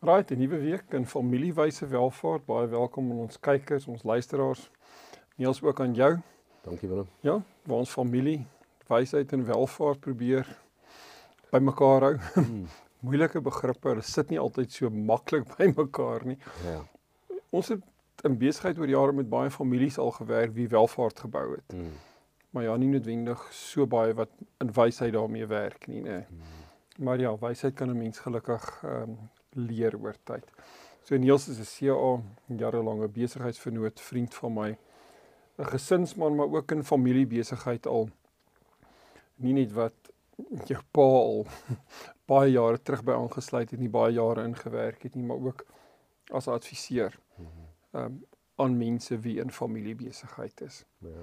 Right, 'n nuwe week in familiewyse welvaart. Baie welkom aan ons kykers, ons luisteraars. Niels ook aan jou. Dankie Willem. Ja, waar ons familie wysheid en welvaart probeer bymekaar hou. Mm. Moeilike begrippe, hulle sit nie altyd so maklik bymekaar nie. Ja. Ons het in besigheid oor jare met baie families al gewerk wie welvaart gebou het. Mm. Maar ja, nie noodwendig so baie wat in wysheid daarmee werk nie, nê. Mm. Maar ja, wysheid kan 'n mens gelukkig ehm um, leer oor tyd. So Niels is 'n CA, jarelange besigheidsvernoot, vriend van my. 'n Gesinsman, maar ook in familiebesigheid al. Nie net wat jou pa al baie jare terug by aangesluit het, nie baie jare ingewerk het nie, maar ook as adviseur. Ehm um, aan mense wie in familiebesigheid is. Ja.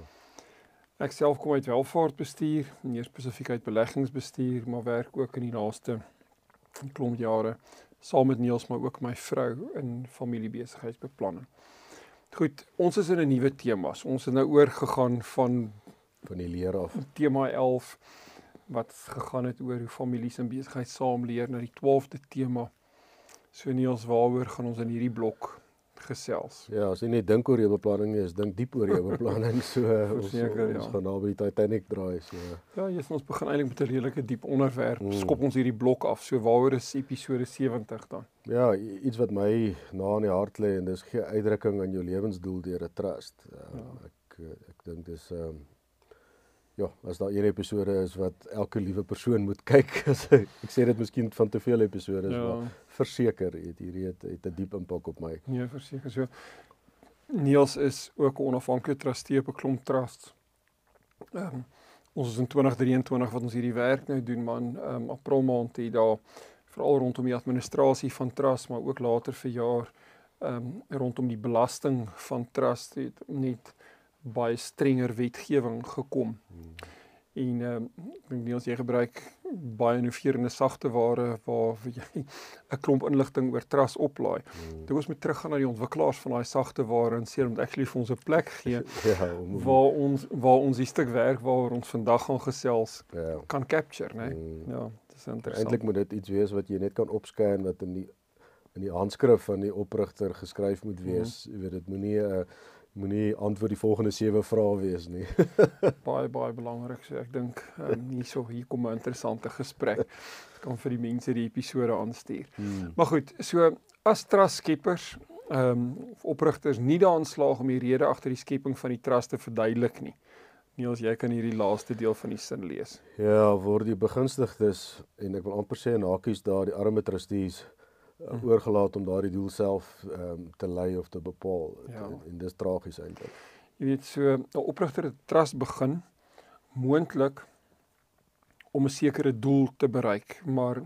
Ek self kom uit welvaartbestuur, meer spesifiek uit beleggingsbestuur, maar werk ook in die laaste klomp jare saam met Niels maar ook my vrou in familiebesigheidsbeplanning. Goed, ons is in 'n nuwe tema. Ons het nou oorgegaan van van die leer af. Tema 11 wat gegaan het oor hoe families en besigheid saam leer na die 12de tema. So Niels, waaroor gaan ons in hierdie blok gesels. Ja, as jy net dink oor jou beplanning nie, is dink diep oor jou beplanning. So ons, Verseker, ja. ons gaan naby die Titanic draai so. Ja, jy ons begin eintlik met 'n redelike diep onderwerp. Mm. Skop ons hierdie blok af. So waaroor is episode 70 dan? Ja, iets wat my na in die hart lê en dis gee uitdrukking aan jou lewensdoel deur 'n trust. Uh, Ja. Ek eh, ek dink dis ehm um, ja, as daar een episode is wat elke liewe persoon moet kyk, as ek, sê dit miskien van te veel episode is, Ja. maar verseker het hierdie het, het 'n diep impak op my. Nee, verseker so. Niels is ook 'n onafhanklike trustee op 'n klomp trusts. Ehm um, ons is in 2023 wat ons hierdie werk nou doen, man. Ehm um, April maand het daar veral rondom die administrasie van trust, maar ook later vir jaar ehm um, rondom die belasting van trust het net baie strenger wetgewing gekom. Hmm. En ehm um, ek dink Niels jy gebruik baie innoverende sagte ware waar jy 'n klomp inligting oor trust oplaai. Hmm. Toe ons moet teruggaan na die ontwikkelaars van daai sagte ware en sê moet actually vir ons 'n plek gee Ja, om, om waar ons waar ons die stuk werk waaroor ons vandag gaan gesels ja. kan capture, né? Nee? Mm. Ja, dis interessant. Eintlik moet dit iets wees wat jy net kan opscan wat in die in die handskrif van die oprigter geskryf moet wees. Jy weet dit moenie 'n uh, moenie antwoord die volgende sewe vrae wees nie. baie baie belangrik. So ek dink um, hierso hier kom 'n interessante gesprek. Ek kan vir die mense die episode aanstuur. Hmm. Maar goed, so as trust skeppers, ehm um, oprigters nie daarin slaag om die rede agter die skepping van die trust te verduidelik nie. Niels, jy kan hierdie laaste deel van die sin lees. Ja, word die begunstigdes en ek wil amper sê in hakies daar die arme trustees uh, Mhm. oorgelaat om daardie doel self ehm um, te lei of te bepaal. Ja. En, en dis tragies eintlik. Jy weet so 'n oprigter het trust begin moontlik om 'n sekere doel te bereik, maar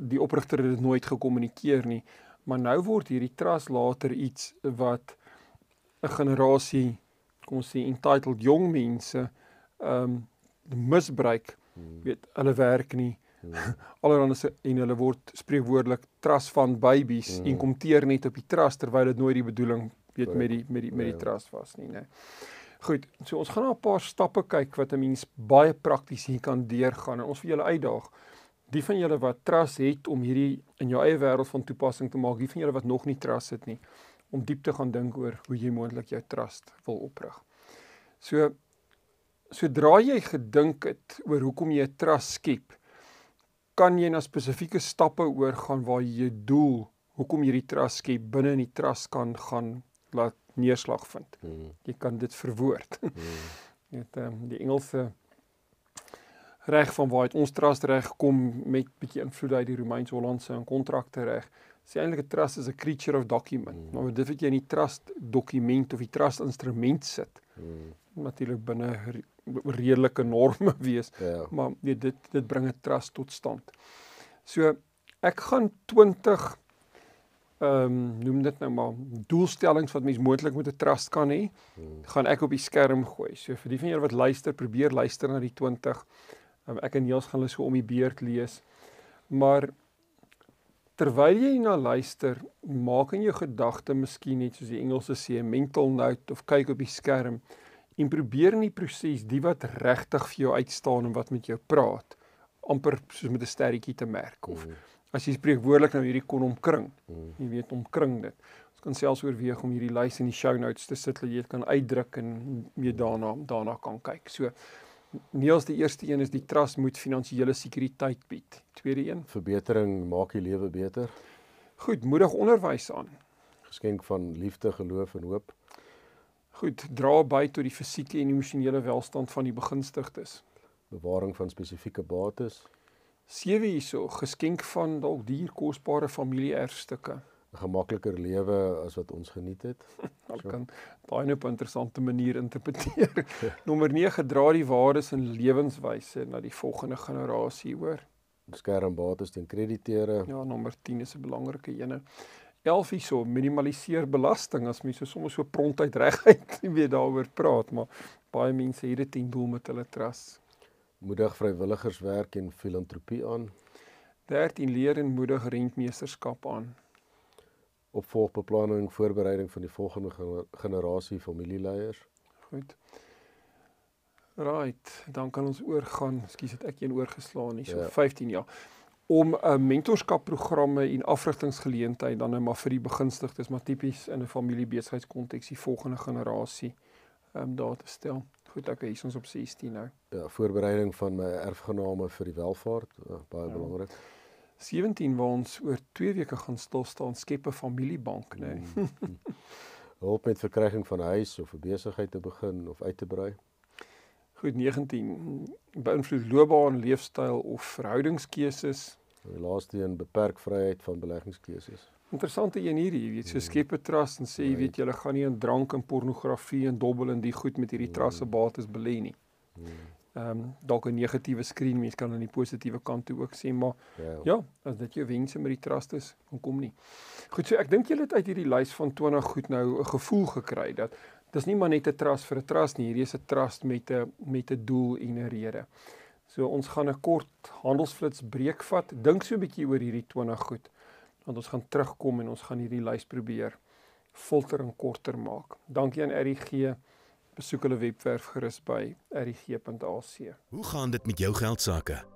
die oprigter het dit nooit gekommunikeer nie. Maar nou word hierdie trust later iets wat 'n generasie kom ons sê entitled jong mense ehm um, misbruik. Hmm. Weet, hulle werk nie. Allerhande se en hulle word spreekwoordelik trust van babies Mhm. en kom teer net op die trust terwyl dit nooit die bedoeling weet met die met die met die Ja. trust was nie, né. Goed, so ons gaan na 'n paar stappe kyk wat 'n mens baie prakties hier kan deurgaan en ons vir julle uitdaag. Die van julle wat trust het om hierdie in jou eie wêreld van toepassing te maak, die van julle wat nog nie trust het nie, om diep te gaan dink oor hoe jy moontlik jou trust wil oprig. So sodra jy gedink het oor hoekom jy 'n trust skep, kan jy na spesifieke stappe oorgaan waar jy jou doel, hoekom jy die trust skep, binne in die trust kan gaan laat neerslag vind. Hmm. Jy kan dit verwoord. Hmm. Jy weet ehm um, die Engelse reg van waar uit ons trust reg kom met bietjie invloed uit die Romeins-Hollandse en kontrakte reg. Sê eintlik 'n trust is a creature of document. Mm. Maar dit wat jy in die trust dokument of die trust instrument sit, Hmm. natuurlik binne redelike norme wees, Ja. maar nee, dit dit bring 'n trust tot stand. So ek gaan 20 ehm um, noem dit nou maar doelstellings wat mens moontlik met 'n trust kan hê, hmm. gaan ek op die skerm gooi. So vir die van julle wat luister, probeer luister na die 20. Um, ehm, ek en Niels gaan hulle so om die beurt lees. Maar terwyl jy na luister, maak in jou gedagte miskien net soos die Engelse sê mental note of kyk op die skerm en probeer in die proses die wat regtig vir jou uitstaan en wat met jou praat amper soos met 'n sterretjie te merk of mm. as jy spreekwoordelik nou hierdie kon omkring. Mm. Jy weet omkring dit. Ons kan selfs oorweeg om hierdie lys in die show notes te sit dat jy dit kan uitdruk en mee daarna daarna kan kyk. So Niels die eerste een is die trust moet finansiële sekuriteit bied. Tweede een, verbetering maak die lewe beter. Goed, moedig onderwys aan. Geskenk van liefde, geloof en hoop. Goed, dra by tot die fisieke en emosionele welstand van die begunstigdes. Bewaring van spesifieke bates. Sewe hierso, geskenk van dalk duur kosbare familieerfstukke. 'n Gemakliker lewe as wat ons geniet het. Ek so. kan daai nou op 'n interessante manier interpreteer. Nommer 9 dra die waardes en lewenswyse na die volgende generasie, hoor. Beskerm bates teen krediteure. Ja, nommer 10 is 'n belangrike ene. 11 hierso minimaliseer belasting as mense soms so prontuit reguit nie weet daaroor praat maar baie mense dit ten doel met hulle trust moedig vrywilligerswerk en filantropie aan. 13 leer en moedig rentmeesterskap aan. Opvolgbeplanning voorbereiding van die volgende generasie familieleiers. Goed. Right dan kan ons oorgaan. Ekskuus het ek een oorgeslaan hier so ja. 15 jaar om 'n uh, mentorskapprogramme en afrigtingsgeleenthede dan net maar vir die begunstigdes maar tipies in 'n familiebesigheidskonteks die volgende generasie ehm um, daar te stel. Goed, ek is ons op 16 nou. Ja, voorbereiding van my erfgename vir die welvaart, uh, baie ja. belangrik. 17 waar ons oor 2 weke gaan stil staan skep 'n familiebank. Nee. Mm. Hulp met verkryging van 'n huis of 'n besigheid te begin of uit te brei. Goed 19 beïnvloed loopbaan, leefstyl of verhoudingskeuses. Die laaste een beperk vryheid van beleggingskeuses. Interessante een hierdie, jy weet, so hmm. skep 'n trust en sê jy weet julle gaan nie in drank en pornografie en dobbel en die goed met hierdie trust se bates belê nie. Hmm. Ehm um, dalk 'n negatiewe skreen mens kan aan die positiewe kant toe ook sê maar ja, ja as dit jou wense met die trust is, kom nie. Goed, so ek dink julle het uit hierdie lys van 20 goed nou 'n gevoel gekry dat dis nie maar net 'n trust vir 'n trust nie, hierdie is 'n trust met 'n met 'n doel en 'n rede. So ons gaan 'n kort handelsflits breek vat. Dink so 'n bietjie oor hierdie 20 goed. Want ons gaan terugkom en ons gaan hierdie lys probeer filter en korter maak. Dankie aan RGG. Besoek hulle webwerf gerus by rg.ac. Hoe gaan dit met jou geld sake?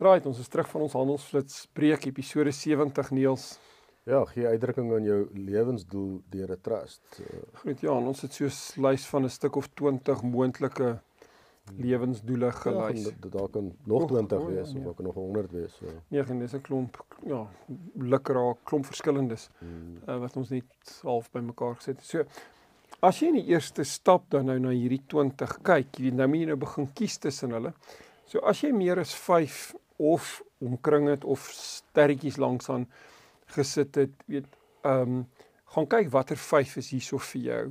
Right, ons is terug van ons handelsflits breek episode 70 Neels. Ja, gee uitdrukking aan jou lewensdoel deur 'n trust. Goed, ja, ons het so 'n lys van 'n stuk of 20 moontlike lewensdoele gelys. Ja, daar kan nog 20 oh, wees oh, of ook nog 100 wees. So. Nee, en dis 'n klomp ja, lukraak, klomp verskillendes hmm. uh, wat ons net half bymekaar gesit het. So as jy in die eerste stap dan nou na hierdie 20 kyk, jy nou moet jy nou begin kies tussen hulle. So as jy meer as of omkring het of sterretjies langs aan gesit het, weet ehm um, gaan kyk watter vyf is hierso vir jou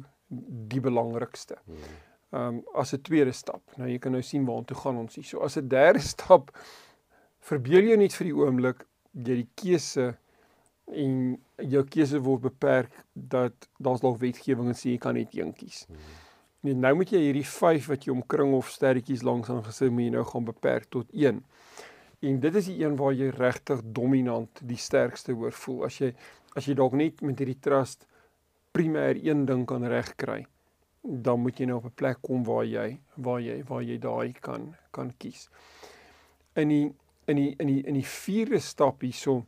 die belangrikste. Ehm um, as 'n tweede stap. Nou jy kan nou sien waartoe gaan ons hier. So as 'n derde stap verbeel jou net vir die oomblik jy die keuse en jou keuse word beperk dat daar's dalk wetgewing en sê jy kan net een kies. Nee, nou moet jy hierdie 5 wat jy omkring of sterretjies langs aan gesit moet jy nou gaan beperk tot 1. En dit is die een waar jy regtig dominant die sterkste hoor voel. As jy as jy dalk net met hierdie trust primêr een ding kan regkry, dan moet jy nou op 'n plek kom waar jy waar jy waar jy daai kan kan kies. In die in die in die in die vierde stap hierso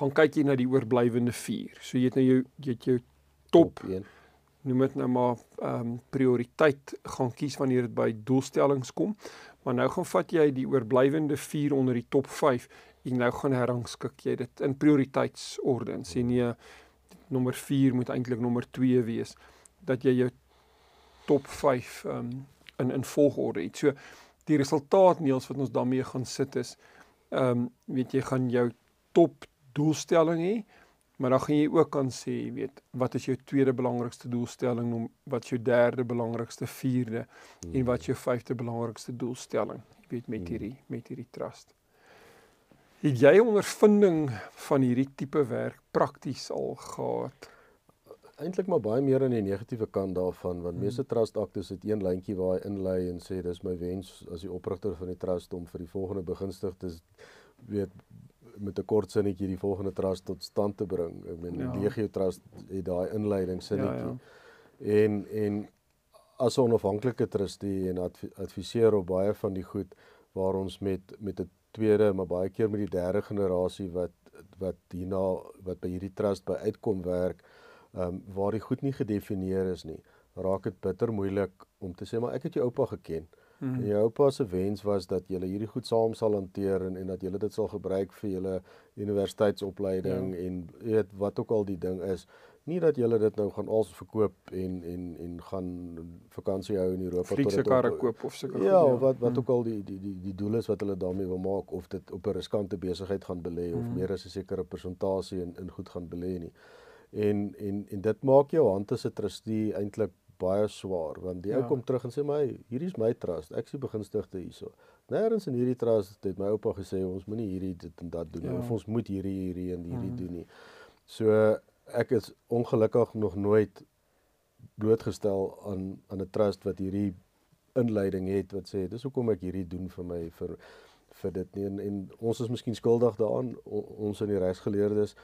gaan kyk jy na die oorblywende 4. So jy het nou jou jy het jou top 1 noem dit nou maar ehm um, prioriteit gaan kies wanneer dit by doelstellings kom. Maar nou gaan vat jy die oorblywende 4 onder die top 5 en nou gaan herrangskik jy dit in prioriteitsorde en sê nee nommer 4 moet eintlik nommer 2 wees dat jy jou top 5 ehm um, in in volgorde het. So die resultaat neels wat ons daarmee gaan sit is ehm um, weet jy gaan jou top doelstelling hê, maar dan gaan jy ook kan sê, weet, wat is jou tweede belangrikste doelstelling, wat is jou derde belangrikste, vierde mm. en wat is jou vyfde belangrikste doelstelling, jy weet met hierdie met hierdie trust. Het jy ondervinding van hierdie tipe werk prakties al gehad? eintlik maar baie meer aan die negatiewe kant daarvan want meeste hmm. trust actes het een lyntjie waar hy inlei en sê dis my wens as die oprigter van die trust om vir die volgende begunstigdes weet met 'n kort sinnetjie die volgende trust tot stand te bring. Ek meen ja. Legio Trust het daai inleiding sinnetjie. Ja, ja. En en as 'n onafhanklike trustee en adviseer op baie van die goed waar ons met met 'n tweede maar baie keer met die derde generasie wat wat hierna wat by hierdie trust by uitkom werk ehm um, waar die goed nie gedefinieer is nie, raak dit bitter moeilik om te sê maar ek het jou oupa geken. Hmm. En jou oupa se wens was dat jy hierdie goed saam sal hanteer en en dat jy dit sal gebruik vir julle universiteitsopleiding ja. en weet wat ook al die ding is. Nie dat jy dit nou gaan als verkoop en en en gaan vakansie hou in Europa tot dit karre koop of seker ja, ja, wat wat hmm. ook al die die die die doel is wat hulle daarmee wil maak of dit op 'n riskante besigheid gaan belê of hmm. meer as 'n sekere persentasie in in goed gaan belê nie en en en dit maak jou hand as 'n trustee eintlik baie swaar want die ja. ou kom terug en sê my hierdie is my trust ek sien begunstigde hierso nêrens in hierdie trust het my oupa gesê ons moenie hierdie dit en dat doen ja. of ons moet hierdie hierdie en hierdie mm. doen nie so ek is ongelukkig nog nooit blootgestel aan aan 'n trust wat hierdie inleiding het wat sê dis hoekom ek hierdie doen vir my vir vir dit nie en, en ons is miskien skuldig daaraan ons in die regsgeleerdes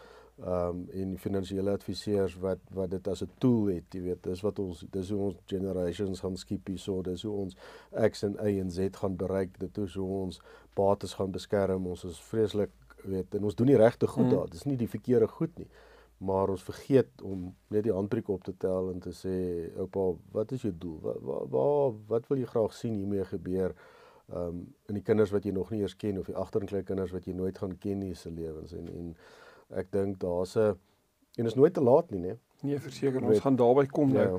ehm um, en finansiële adviseurs wat wat dit as 'n tool het, jy weet, dis wat ons dis hoe ons generations gaan skiep hierso, dis hoe ons X en Y en Z gaan bereik, dit is hoe ons bates gaan beskerm. Ons is vreeslik, weet, en ons doen die regte goed mm. daar. Dis nie die verkeerde goed nie. Maar ons vergeet om net die handbriek op te tel en te sê, oupa, wat is jou doel? Wat wat wat, wat wil jy graag sien hiermee gebeur? Ehm um, in die kinders wat jy nog nie eers ken of die agterkleinkinders wat jy nooit gaan ken nie se lewens en en ek dink daar's 'n en is nooit te laat nie, né? Nee, verseker, ons gaan daarby kom nou. Ja.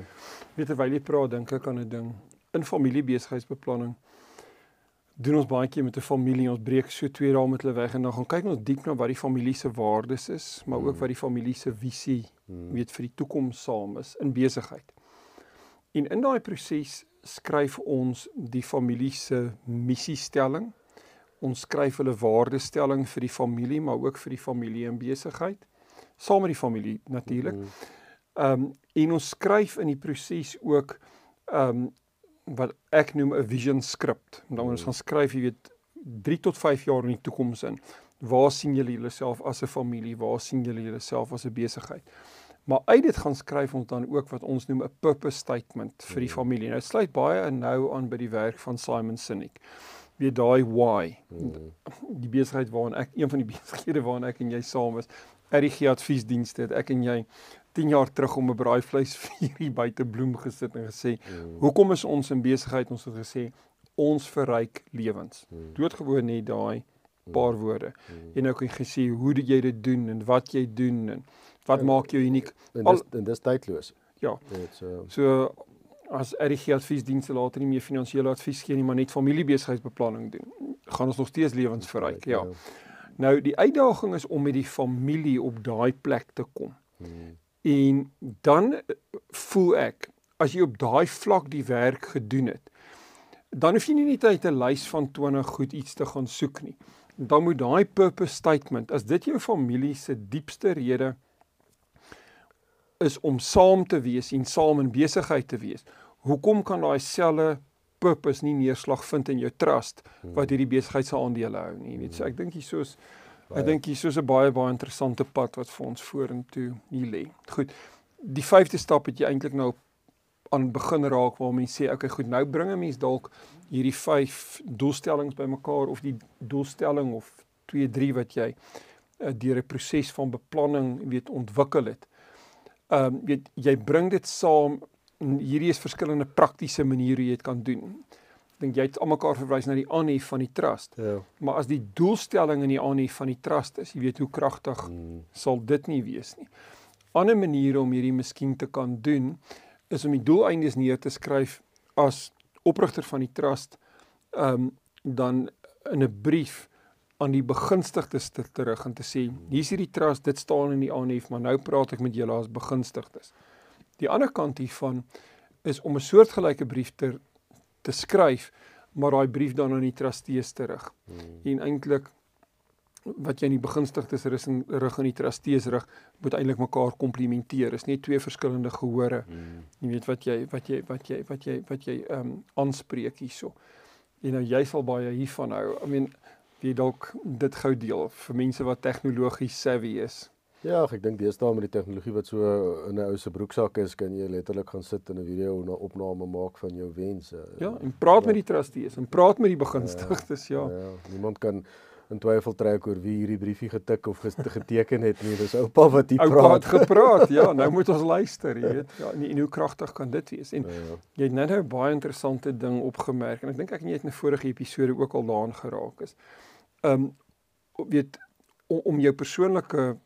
Weet terwyl jy praat, dink ek aan 'n ding. In familiebesigheidsbeplanning doen ons baie keer met 'n familie, ons breek so twee dae met hulle weg en dan gaan kyk ons diep na wat die familie se waardes is, maar ook hmm. wat die familie se visie hmm. weet vir die toekoms saam is in besigheid. En in daai proses skryf ons die familie se missiestelling ons skryf hulle waardestelling vir die familie, maar ook vir die familie en besigheid, saam met die familie natuurlik. Mhm. Ehm um, en ons skryf in die proses ook ehm um, wat ek noem 'n vision script. Dan ons mhm. gaan skryf, jy weet, 3 tot 5 jaar in die toekoms in. Waar sien julle julleself as 'n familie? Waar sien julle julleself as 'n besigheid? Maar uit dit gaan skryf ons dan ook wat ons noem 'n purpose statement vir die mhm. familie. Nou sluit baie nou aan by die werk van Simon Sinek weet daai why. Hmm. Die besigheid waarin ek een van die besighede waarin ek en jy saam is, RG adviesdienste het ek en jy 10 jaar terug om 'n braaivleis vir hier buite bloem gesit en gesê, hmm. "Hoekom is ons in besigheid?" Ons het gesê, "Ons verryk lewens." Hmm. Doodgewoon net daai paar woorde. Hmm. En jy gesê hoe jy dit doen en wat jy doen en wat en, maak jou uniek. En dis en dis tydloos. Ja. So, so as RG adviesdienste later nie meer finansiële advies gee nie, maar net familiebesigheidsbeplanning doen, gaan ons nog steeds lewens verryk. Ja. Nou die uitdaging is om met die familie op daai plek te kom. Hmm. En dan eh, voel ek as jy op daai vlak die werk gedoen het, dan hoef jy nie net uit 'n lys van 20 goed iets te gaan soek nie. Dan moet daai purpose statement, as dit jou familie se diepste rede is om saam te wees en saam in besigheid te wees, hoekom kan daai selfe purpose nie neerslag vind in jou trust hmm. wat hierdie besigheid se aandele hou nie? Weet so ek dink hier soos ek dink hier soos 'n baie baie interessante pad wat vir ons vorentoe hier lê. Goed die vyfde stap het jy eintlik nou aan begin raak waar mense sê okay goed nou bring 'n mens dalk hierdie vyf doelstellings bymekaar of die doelstelling of 2 3 wat jy uh, deur 'n proses van beplanning weet ontwikkel het. Ehm um, weet jy bring dit saam En hierdie is verskillende praktiese maniere jy dit kan doen. Ek dink jy het almekaar verwys na die aanhef van die trust. Ja. Maar as die doelstelling in die aanhef van die trust is, jy weet hoe kragtig hmm. sal dit nie wees nie. ander maniere om hierdie miskien te kan doen is om die doeleindes neer te skryf as oprigter van die trust ehm um, dan in 'n brief aan die begunstigdes te terug en te sê hier's hierdie trust dit staan in die aanhef maar nou praat ek met julle as begunstigdes. Die ander kant hiervan is om 'n soortgelyke brief te te skryf maar daai brief dan aan die trustees terug. Hmm. En eintlik wat jy in die begunstigdes rig in rig in die trustees rig moet eintlik mekaar komplementeer. Is nie twee verskillende gehore. Mm. Jy weet wat jy wat jy wat jy wat jy wat jy ehm um, aanspreek hierso. En nou jy sal baie hiervan hou. I mean, jy dalk dit gou deel vir mense wat tegnologies savvy is. Ja, ek dink deesdae met die tegnologie wat so in 'n ou se broeksak is, kan jy letterlik gaan sit en 'n video na opname maak van jou wense. Ja, en praat ja. met die trustees en praat met die begunstigdes, ja. Ja, ja. niemand kan in twyfel trek oor wie hierdie briefie getik of geteken het nie. Dis oupa wat hier praat. Oupa het gepraat. Ja, nou moet ons luister, jy weet. Ja, en, en hoe kragtig kan dit wees? En ja, ja. jy het nou 'n baie interessante ding opgemerk en ek dink ek het in 'n vorige episode ook al daaraan geraak is. Um weet om, om jou persoonlike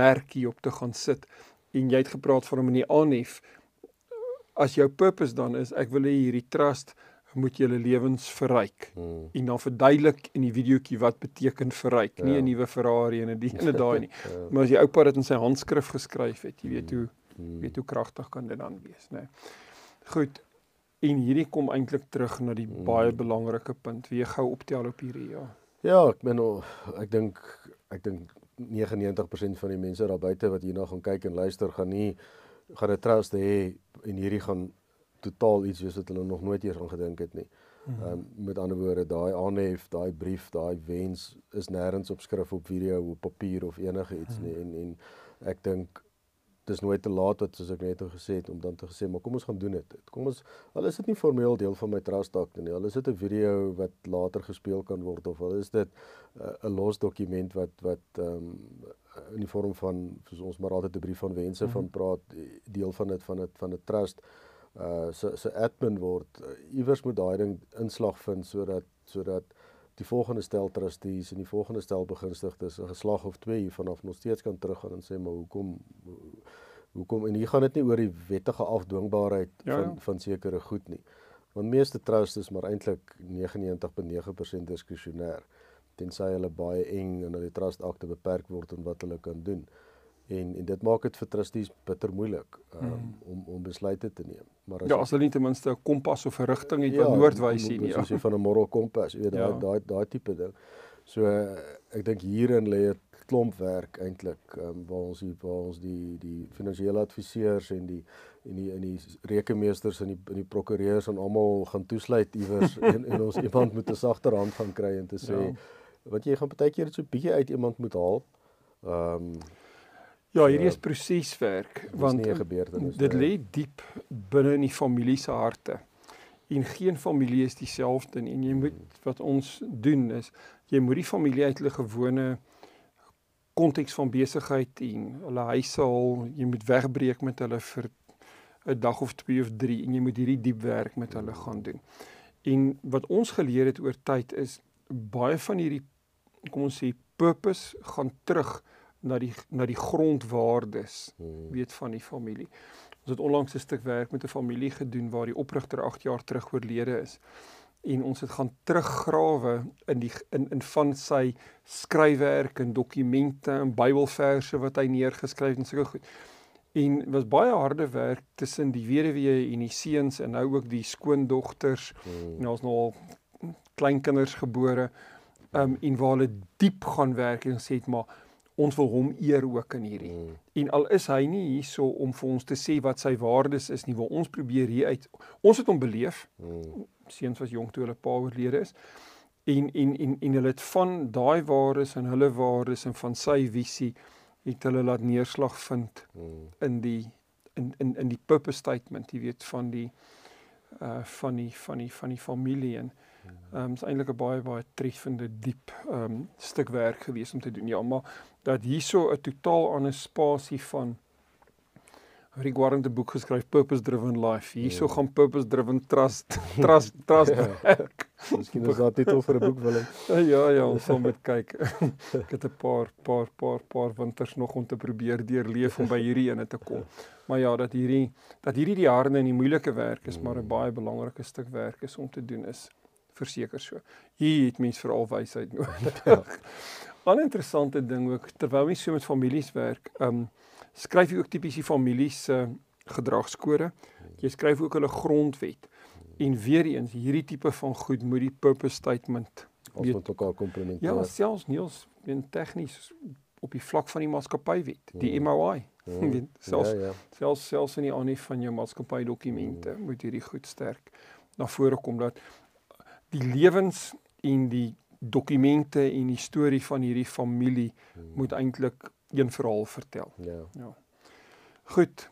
merkie op te gaan sit en jy het gepraat van hom in die aanhef as jou purpose dan is ek wil hê hierdie trust moet julle lewens verryk. Hmm. En dan verduidelik in die videoetjie wat beteken verryk, ja. nie 'n nuwe Ferrari en 'n die en daai nie. ja. Maar as die oupa dit in sy handskrif geskryf het, jy weet hmm. hoe hmm. weet hoe kragtig kan dit dan wees, nê. Nee. Goed. En hierdie kom eintlik terug na die hmm. baie belangrike punt. Wie gou optel op hierdie ja. Ja, ek ben ek dink ek dink 99% van die mense daar buite wat hierna gaan kyk en luister gaan nie gaan 'n trust hê en hierdie gaan totaal iets wees wat hulle nog nooit eers aan gedink het nie. Mhm. Ehm um, met ander woorde, daai aanhef, daai brief, daai wens is nêrens op skrif op video of papier of enige iets nie en en ek dink dis nooit te laat wat soos ek net gesê het om dan te gesê maar kom ons gaan doen dit. Kom ons al is dit nie formeel deel van my trust doc nie. Al is dit 'n video wat later gespeel kan word of al is dit uh, 'n los dokument wat wat ehm um, in die vorm van soos ons maar altyd 'n brief van wense mm -hmm. van praat deel van dit van dit van 'n trust uh so so admin word uh, iewers moet daai ding inslag vind sodat sodat die volgende stel trustees en die volgende stel begunstigdes 'n geslag of twee hiervan af nog steeds kan teruggaan en sê maar hoekom hoekom? En hier gaan dit nie oor die wettige afdwingbaarheid ja, van ja. van sekere goed nie. Want meeste trusts is maar eintlik 99.9% diskresionêr tensy hulle baie eng en hulle trust akte beperk word in wat hulle kan doen en en dit maak dit vir trustees bitter moeilik um, hmm. om om besluite te neem. Maar as Ja, as hulle nie ten minste 'n kompas of 'n rigting het ja, wat noordwys sien nie. Soos jy van 'n moral kompas, weet ja. daai daai daai tipe ding. So ek dink hierin lê 'n klomp werk eintlik um, waar ons hier waar ons die die finansiële adviseurs en die en die in die rekenmeesters en die in die prokureurs en almal gaan toesluit iewers en, en ons iemand moet 'n sagter hand gaan kry en te sê ja. wat jy gaan baie keer so 'n bietjie uit iemand moet haal. Ehm um, Ja, hierdie is proseswerk want dit lê diep binne in die familie se harte. En geen familie is dieselfde nie. En jy moet wat ons doen is jy moet die familie uit hulle gewone konteks van besigheid en hulle huishoud, jy moet wegbreek met hulle vir 'n dag of 2 of 3 en jy moet hierdie diep werk met hulle gaan doen. En wat ons geleer het oor tyd is baie van hierdie kom ons sê purpose gaan terug na die na die grondwaardes hmm. weet van die familie. Ons het onlangs 'n stuk werk met 'n familie gedoen waar die oprigter 8 jaar terug oorlede is en ons het gaan teruggrawe in die in in van sy skryfwerk en dokumente en Bybelverse wat hy neergeskryf en sulke goed. En was baie harde werk tussen die weduwee en die seuns en nou ook die skoondogters. Hmm. En ons nou al kleinkinders gebore. Um en waar hulle diep gaan werk en sê dit maar ons wil hom eer ook in hierdie. Mm. En al is hy nie hierso om vir ons te sê wat sy waardes is nie, wil ons probeer hier uit. Ons het hom beleef. Mm. Seuns was jonk toe hulle pa oorlede is. En en en en hulle het van daai waardes en hulle waardes en van sy visie het hulle laat neerslag vind mm. in die in in in die purpose statement, jy weet van die uh van die van die van die familie en ehm um, is eintlik 'n baie baie treffende diep ehm um, stuk werk gewees om te doen. Ja, maar dat hierso 'n totaal ander spasie van Rick Warren 'n boek geskryf Purpose Driven Life. Hierso ja. gaan Purpose Driven Trust Trust Trust ja. werk. Miskien is daar titel vir 'n boek wil. ja ja, ons sal met kyk. Ek het 'n paar paar paar paar winters nog om te probeer deurleef om by hierdie ene te kom. Maar ja, dat hierdie dat hierdie die harde en die moeilike werk is, maar 'n baie belangrike stuk werk is om te doen is verseker so. Hier het mens veral wysheid nodig. Ja. 'n interessante ding ook terwyl jy so met families werk, ehm um, skryf jy ook tipies die families se uh, gedragskode. Jy skryf ook hulle grondwet. En weer eens, hierdie tipe van goed moet die purpose statement ons moet mekaar komplementeer. Ja, selfs Niels, in tegnies op die vlak van die maatskappywet, die mm. MOI. Mm. selfs ja, ja. selfs selfs in die aanhef van jou maatskappy dokumente mm. moet hierdie goed sterk na vore kom dat die lewens en die dokumente en die storie van hierdie familie mm. moet eintlik een verhaal vertel. Ja. Ja. Goed.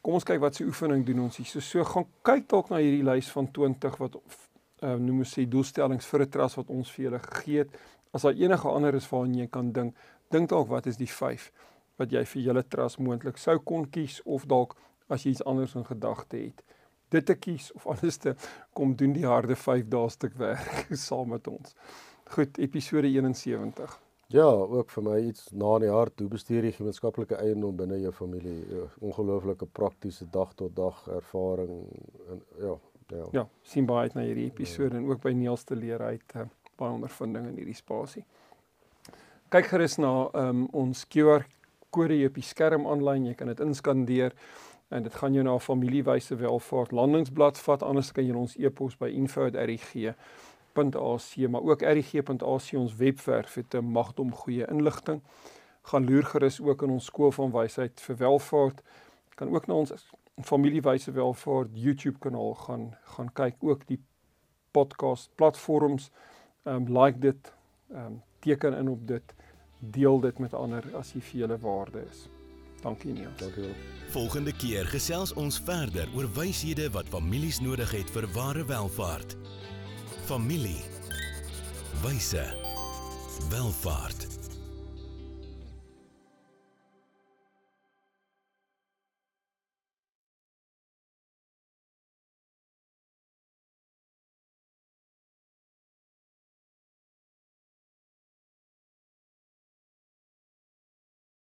Kom ons kyk wat se oefening doen ons hier. So so gaan kyk dalk na hierdie lys van 20 wat uh, noem ons sê doelstellings vir 'n trust wat ons vir julle gegee het. As daar enige ander is waaraan jy kan dink, dink dalk wat is die 5 wat jy vir julle trust moontlik sou kon kies of dalk as jy iets anders in gedagte het. Dit te kies of anders te kom doen die harde 5 dae stuk werk saam met ons. Goed, episode 71. Ja, ook vir my iets na in die hart, hoe bestuur jy gemeenskaplike eiendom binne jou familie? Ja, ongelooflike praktiese dag tot dag ervaring en ja, ja. Ja, sien baie uit na hierdie episode ja. en ook by Neels te leer uit uh, baie ondervinding in hierdie spasie. Kyk gerus na um, ons QR kode hier op die skerm aanlyn, jy kan dit inskandeer en dit gaan jou na familiewyse welvaart landingsblad vat anders kan jy ons e-pos by info@rg rig.ac maar ook rig.ac ons webwerf het 'n magdom goeie inligting. Gaan loer gerus ook in ons skool van wysheid vir welvaart. Kan ook na ons familiewyse welvaart YouTube kanaal gaan gaan kyk ook die podcast platforms. Ehm um, like dit, ehm um, teken in op dit, deel dit met ander as jy vir julle waarde is. Dankie Niels. Dankie. Volgende keer gesels ons verder oor wyshede wat families nodig het vir ware welvaart. Familie. Wyse. Welvaart.